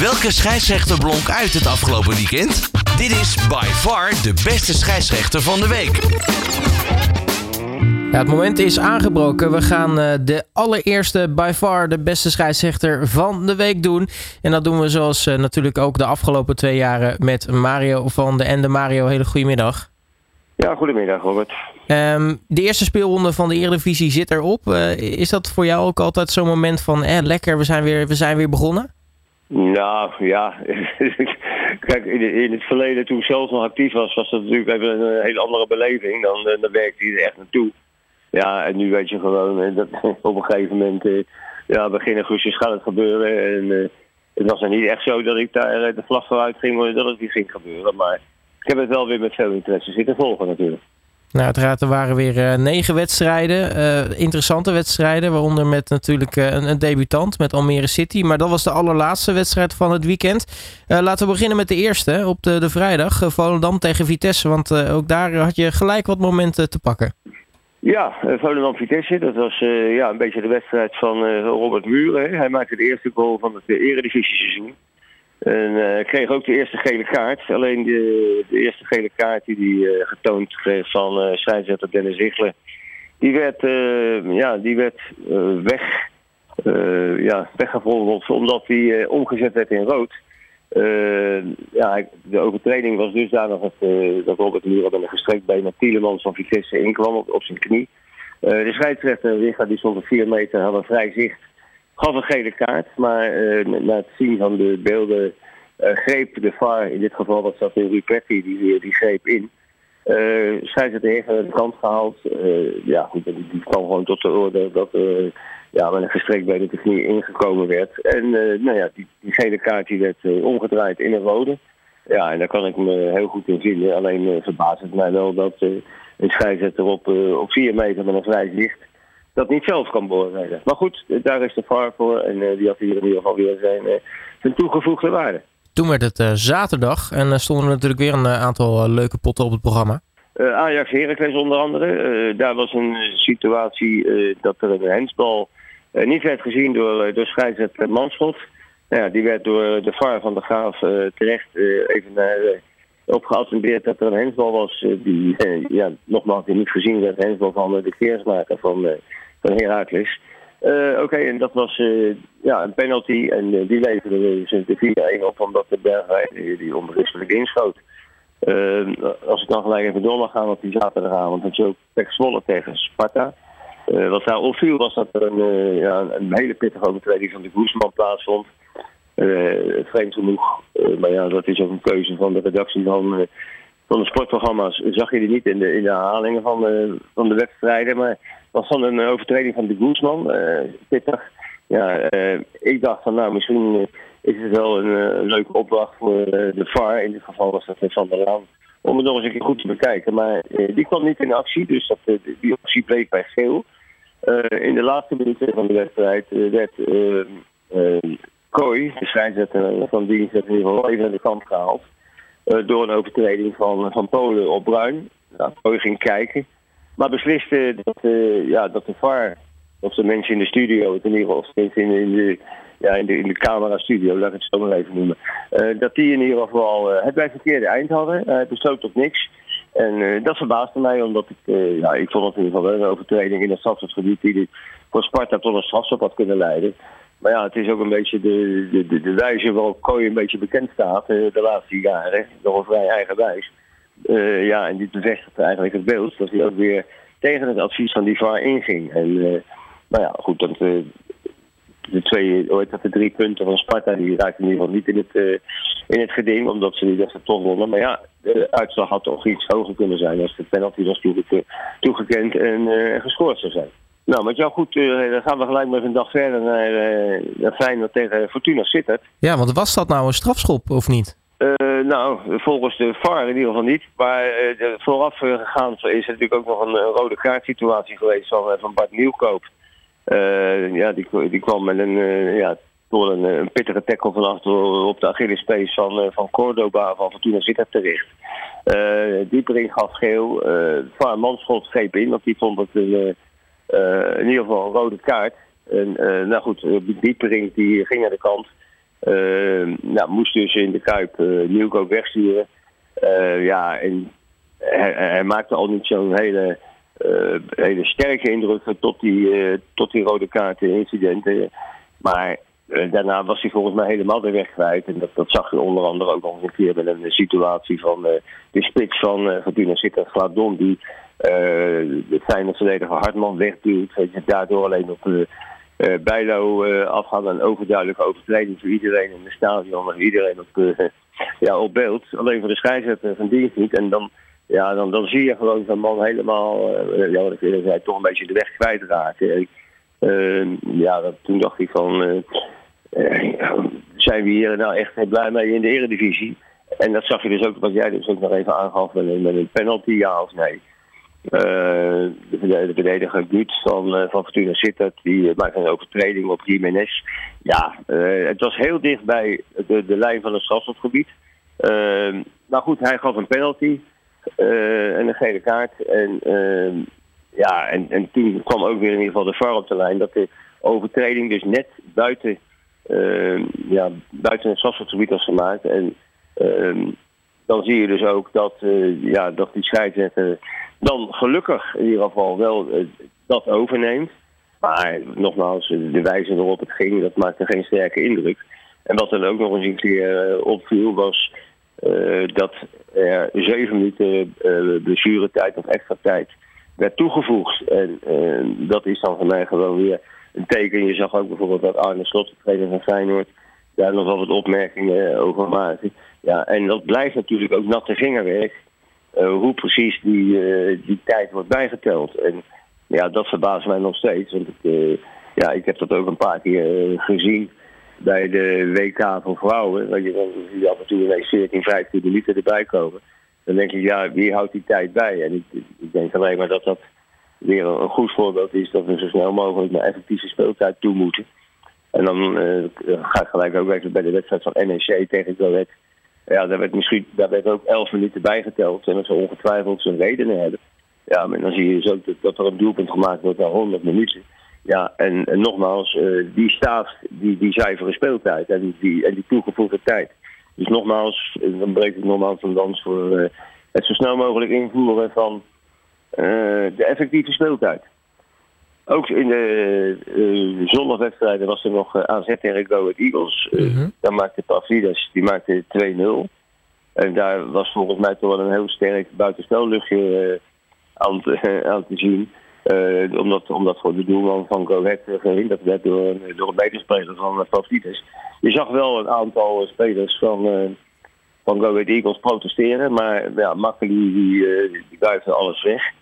Welke scheidsrechter blonk uit het afgelopen weekend? Dit is by far de beste scheidsrechter van de week. Ja, het moment is aangebroken. We gaan uh, de allereerste, by far de beste scheidsrechter van de week doen. En dat doen we zoals uh, natuurlijk ook de afgelopen twee jaren met Mario van de Ende. Mario, hele goedemiddag. Ja, goedemiddag Robert. Um, de eerste speelronde van de Eredivisie zit erop. Uh, is dat voor jou ook altijd zo'n moment van, eh, lekker, we zijn weer, we zijn weer begonnen? Nou, ja. Kijk, in, het verleden toen ik zelf nog actief was, was dat natuurlijk even een hele andere beleving. Dan, dan werkte je er echt naartoe. Ja, en nu weet je gewoon dat op een gegeven moment, uh, ja, begin augustus gaat het gebeuren. En het was dan niet echt zo dat ik daar de vlag vooruit ging, dat het niet ging gebeuren. Maar ik heb het wel weer met veel interesse zitten volgen natuurlijk. Nou, uiteraard, er waren weer uh, negen wedstrijden. Uh, interessante wedstrijden, waaronder met natuurlijk uh, een, een, debutant met Almere City. Maar dat was de allerlaatste wedstrijd van het weekend. laten we beginnen met de eerste op de, de vrijdag. Volendam tegen Vitesse, want ook daar had je gelijk wat momenten te pakken. Ja, Volendam-Vitesse, dat was ja, een beetje de wedstrijd van Robert Muren. Hij maakte de eerste goal van het eredivisie seizoen. En uh, kreeg ook de eerste gele kaart. Alleen de, de eerste gele kaart die hij uh, getoond kreeg van uh, scheidsrechter Dennis Ziegler. Die werd, ja, die werd weg, ja, weggevonden omdat hij omgezet werd in rood. ja, de overtreding was dusdanig dat, dat Robert Muren met een gestrekt been naar Tielemans van Vitesse inkwam op, op zijn knie. de scheidsrechter Richard die stond op 4 meter, had een vrij zicht gaf een gele kaart. Maar uh, na het zien van de beelden uh, greep de VAR, in dit geval was dat in Rupetti, die, die greep in. Uh, scheidsrechter heeft aan de kant gehaald. Ja, goed, die, kwam gewoon tot de orde dat uh, ja, met een gestrekt bij de techniek ingekomen werd. En nou ja, die, gele kaart die werd omgedraaid in een rode. Ja, en daar kan ik me heel goed in vinden. Alleen verbaast het mij wel dat een scheidsrechter op, op vier meter met een vrij zicht dat niet zelf kan beoordelen. Maar goed, daar is de VAR voor en uh, die had hier in ieder geval weer zijn, uh, zijn toegevoegde waarde. Toen werd het uh, zaterdag en stonden er natuurlijk weer een aantal leuke potten op het programma. Ajax Heracles onder andere. daar was een situatie dat er een hensbal niet werd gezien door, door scheidsrechter Manschot. Nou ja, die werd door de VAR van de Graaf terecht even naar op geattendeerd dat er een hensbal was die ja, nogmaals niet gezien werd. Hensbal van de keersmaker van, van Herakles. Uh, Oké, en dat was uh, ja, een penalty. En uh, die leverde ze de 4-1 op omdat de Bergwijn die onberispelijk inschoot. als ik dan gelijk even door mag gaan op die zaterdagavond, had je ook Pek tegen Sparta. wat daar opviel was dat er een, ja, een hele pittige overtreding van de Guzman plaatsvond. vreemd genoeg, maar ja, dat is ook een keuze van de redactie van van de sportprogramma's zag je die niet in de, in de herhalingen van de, van de wedstrijden. Maar het was dan een overtreding van de Guzman, uh, pittig. Ja, uh, ik dacht van nou, misschien is het wel een, leuke opdracht voor de VAR. In dit geval was dat Van der Laan. Om het nog eens een keer goed te bekijken. Maar die kwam niet in actie, dus dat, die actie bleef bij geel. in de laatste minuten van de wedstrijd werd Kooi, de scheidsrechter van dienst, in ieder geval even aan de kant gehaald. Eh, door een overtreding van, van Polen op Bruin. Nou, Polen ging kijken. Maar besliste dat, uh, ja, dat de VAR, of de mensen in de studio, in ieder geval in, in, de, ja, in, de, in de camera-studio, laat ik het zo maar even noemen. Uh, dat die in ieder geval uh, het bij verkeerde eind hadden. Hij besloot tot niks. En dat verbaasde mij, omdat ik, ja, ik vond het in ieder geval een overtreding in het strafschopgebied die voor Sparta tot een strafschop had kunnen leiden. Maar ja, het is ook een beetje de, de, de, wijze waarop Kooi een beetje bekend staat uh, de laatste jaren. Nog een vrij eigenwijs. Uh, ja, en dit bevestigt eigenlijk het beeld dat hij ook weer tegen het advies van die VAR inging. En uh, nou ja, goed, dat, de twee, ooit dat de drie punten van Sparta, die raakten in ieder geval niet in het, in het geding, omdat ze niet echt toch wonnen. Maar ja, de uitslag had toch iets hoger kunnen zijn als de penalty was toegekend en gescoord zou zijn. Nou, met jou goed, uh, dan gaan we gelijk met een dag verder naar, uh, naar Feyenoord tegen Fortuna Sittard. Ja, want was dat nou een strafschop of niet? Uh, nou, volgens de VAR in ieder geval niet. Maar uh, vooraf gegaan is er natuurlijk ook nog een, rode kaart situatie geweest van, van Bart Nieuwkoop. ja, die, die kwam met een, ja, door een, een pittige tackle van achter op de Achillespees van, van Cordoba van Fortuna Sittard terecht. Diepering gaf geel. VAR Manschot greep in, want die vond het een uh, in ieder geval een rode kaart. En uh, nou goed, Diepering die ging naar de kant. nou, moest dus in de Kuip uh, Nieuwkoop wegsturen. ja, en hij, hij, maakte al niet zo'n hele, hele sterke indruk tot die, tot die rode kaarten incidenten. Maar daarna was hij volgens mij helemaal de weg kwijt. En dat, dat zag je onder andere ook nog een keer met een situatie van de spits van Fortuna Sittard Gladon. Die de fijne verdediger Hartman wegduwt. Dat je daardoor alleen op de uh, Bijlo uh, afgaan. Een overduidelijke overtreding voor iedereen in het stadion. En iedereen op, uh, ja, op beeld. Alleen voor de scheidsrechter van die niet. En dan, ja, dan, dan zie je gewoon zo'n man helemaal, ja, wat ik eerder zei, toch een beetje de weg kwijtraken. ja, dat, toen dacht ik van, zijn we hier nou echt blij mee in de eredivisie? En dat zag je dus ook, wat jij dus ook nog even aangaf, met een penalty, ja of nee. Uh, de verdediger Gut van, uh, van Fortuna Sittard, die maakte een overtreding op Jiménez. Ja, het was heel dicht bij de, de lijn van het strafschopgebied. maar goed, hij gaf een penalty en een gele kaart. En, ja, en, en toen kwam ook weer in ieder geval de VAR op de lijn dat de overtreding dus net buiten, ja, buiten het strafschopgebied was gemaakt. En dan zie je dus ook dat, ja, dat die scheidsrechter dan gelukkig in ieder geval wel uh, dat overneemt. Maar nogmaals, de wijze waarop het ging, dat maakte geen sterke indruk. En wat dan ook nog eens een keer uh, opviel, was dat er zeven minuten blessuretijd of extra tijd werd toegevoegd. En dat is dan voor mij gewoon weer een teken. Je zag ook bijvoorbeeld dat Arne Slot, de trainer van Feyenoord, daar nog wel wat opmerkingen over maakte. Ja, en dat blijft natuurlijk ook natte vingerwerk. Eh, hoe precies die, eh, die tijd wordt bijgeteld. En ja, dat verbaast mij nog steeds. Want ik, eh, ja, ik heb dat ook een paar keer gezien bij de WK voor vrouwen. Dat je dan zie af en toe ineens 14, 15 minuten erbij komen. Dan denk ik, ja, wie houdt die tijd bij? En ik, ik denk alleen maar dat dat weer een goed voorbeeld is dat we zo snel mogelijk naar effectieve speeltijd toe moeten. En dan ga ik gelijk ook even bij de wedstrijd van NEC tegen Go ja, daar werd, misschien, daar werd ook elf minuten bijgeteld. En dat ze ongetwijfeld zijn redenen hebben. Ja, maar dan zie je dus ook dat, er een doelpunt gemaakt wordt na 100 minuten. Ja, en, en nogmaals, uh, die staat die, die zuivere speeltijd en die, en die toegevoegde tijd. Dus nogmaals, eh, dan breek ik nogmaals van dans voor uh, het zo snel mogelijk invoeren van de effectieve speeltijd. Ook in de uh, zondagwedstrijden was er nog uh, AZ tegen Go Ahead Eagles. Uh, mm-hmm. Daar maakte Pavlidis, die maakte 2-0. En daar was volgens mij toch wel een heel sterk buitenspelluchtje aan, te, aan te zien. omdat, omdat voor de doelman van Go Ahead gehinderd werd door, een, door een medespeler van Pavlidis. Je zag wel een aantal spelers van, van Go Ahead Eagles protesteren. Maar ja, Makkeli die, die buiten alles weg.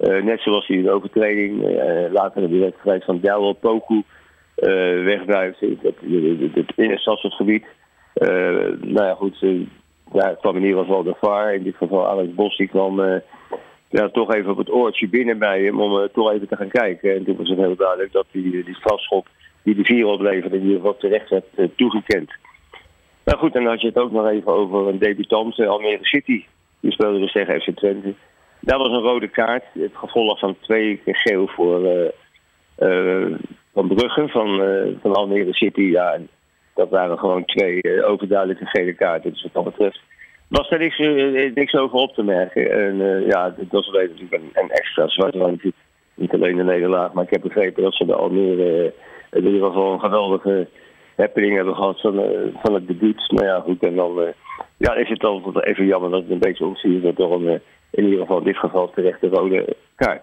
Uh, net zoals hij de overtreding uh, later in de wedstrijd van Douwe Poku wegbuigt het, in het stadsgebied. nou ja, goed, ja, kwam in ieder geval de VAR. In dit geval Alex Bos, kwam ja, toch even op het oortje binnen bij hem om toch even te gaan kijken. En toen was het heel duidelijk dat die, die strafschop die de vier opleverde in ieder geval terecht werd toegekend. Nou goed, en dan had je het ook nog even over een debutant, Almere City. Die speelde dus tegen FC Twente. Dat was een rode kaart. Het gevolg van twee keer geel voor uh, Van Brugge van, uh, van Almere City. Ja, dat waren gewoon twee overduidelijke gele kaarten. Dus wat dat betreft was er niks, niks over op te merken. En ja, dat was natuurlijk een, een extra zwart randje. Niet alleen de nederlaag, maar ik heb begrepen dat ze de Almere in ieder geval een geweldige happening hebben gehad van, van het debuut. Nou ja, goed, en dan ja, is het dan even jammer dat het een beetje omziet dat door een in ieder geval in dit geval terecht de rode kaart.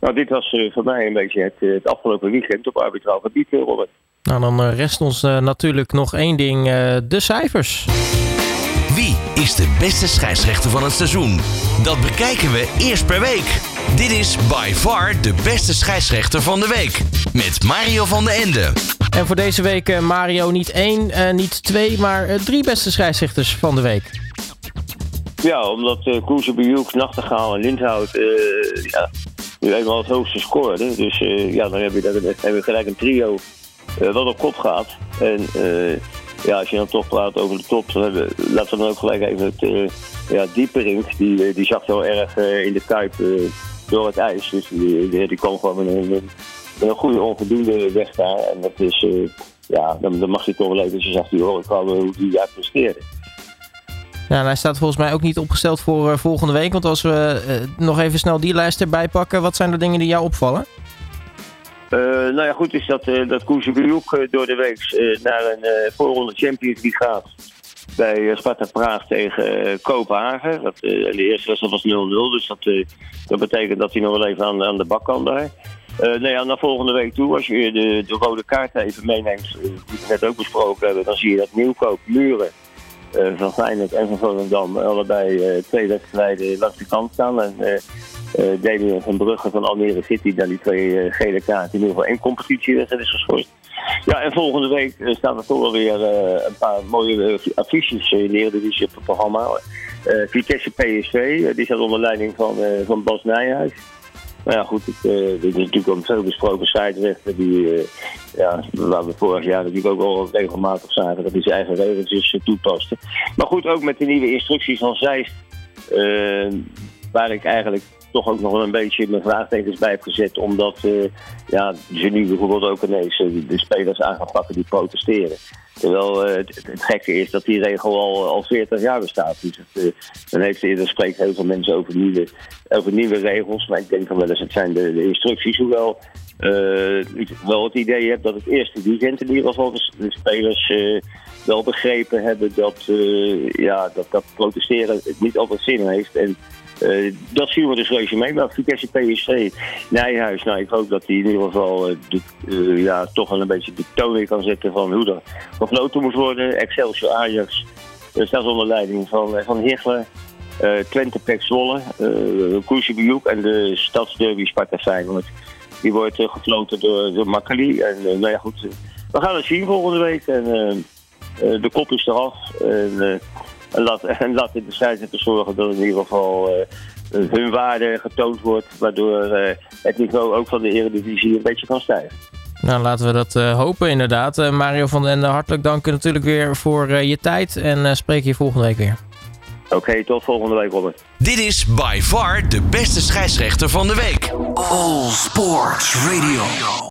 Nou, dit was uh, voor mij een beetje het, uh, het afgelopen weekend op arbitraal gebied, uh, Robert. Nou, dan rest ons natuurlijk nog één ding: de cijfers. Wie is de beste scheidsrechter van het seizoen? Dat bekijken we eerst per week. Dit is by far de beste scheidsrechter van de week. Met Mario van den Ende. En voor deze week, Mario, niet één, niet twee, maar drie beste scheidsrechters van de week. Ja, omdat uh, Koezebejoek, Nachtegaal en Lindhout uh, ja, nu het hoogste scoorden. Dus uh, ja, dan heb je, dan gelijk een trio wat op kop gaat. En ja, als je dan toch praat over de top, dan hebben, laten we dan ook gelijk even het ja, Dieperink. Die, die zag heel erg in de kuip door het ijs. Dus die, die, die kwam gewoon met een, een goede onvoldoende weg daar. En dat is ja, dan, dan mag je toch wel eventjes achter je horen komen hoe die daar presteerde. Ja, en hij staat volgens mij ook niet opgesteld voor uh, volgende week. Want als we uh, nog even snel die lijst erbij pakken, wat zijn de dingen die jou opvallen? Uh, nou ja, goed is dat, uh, dat door de week naar een voorronde Champions League gaat. Bij Sparta Praag tegen Kopenhagen. Dat, de eerste wedstrijd was 0-0, dus dat, dat betekent dat hij nog wel even aan, aan de bak kan daar. nou ja, naar volgende week toe, als je de, de rode kaart even meeneemt, die we net ook besproken hebben, dan zie je dat Nieuwkoop, Muren, van Feyenoord en van Volendam allebei uh, twee wedstrijden langs de kant staan. En uh, Damien van Brugge van Almere City dan die twee gele kaarten in ieder geval één competitiewedstrijd is geschorst. Ja, en volgende week staan er toch wel weer een paar mooie affiches in de op het programma. Vitesse PSV, die staat onder leiding van, van Bas Nijhuis. Nou ja, goed, het, uh, dit is natuurlijk een veel besproken scheidsrechter die, uh, ja, waar we vorig jaar natuurlijk ook al regelmatig zagen dat hij zijn eigen regeltjes uh, toepaste. Maar goed, ook met de nieuwe instructies van Zeist, waar ik eigenlijk toch ook nog wel een beetje mijn vraagtekens bij heb gezet, omdat ja, ze nu bijvoorbeeld ook ineens de spelers aan gaan pakken die protesteren. Terwijl het, het, gekke is dat die regel al, al 40 jaar bestaat. Dus het, dan heeft eerder spreekt heel veel mensen over nieuwe, over nieuwe regels. Maar ik denk van wel eens, het zijn de, de instructies. Hoewel ik wel het idee heb dat het eerste weekend in ieder geval de, de spelers wel begrepen hebben dat, ja, dat, dat protesteren niet altijd zin heeft. En uh, dat zien we dus reuze mee. Maar Vitesse PSC, Nijhuis, nou ik hoop dat hij in ieder geval de, uh, ja, toch wel een beetje de toon weer kan zetten van hoe er gefloten moet worden. Excelsior Ajax staat onder leiding van, van Hichler. Twente Pek Zwolle, uh, en de Stadsderby Sparta Feyenoord. Die wordt gefloten door, door Makkeli. En nou ja goed, we gaan het zien volgende week. En de kop is eraf. En, en laat, en laat de scheidsrechter zorgen dat in ieder geval uh, hun waarde getoond wordt. Waardoor uh, het niveau ook van de Eredivisie een beetje kan stijgen. Nou, laten we dat uh, hopen inderdaad. Mario van den Ende, hartelijk dank natuurlijk weer voor je tijd. En spreek je volgende week weer. Oké, okay, tot volgende week Robert. Dit is by far de beste scheidsrechter van de week. All Sports Radio.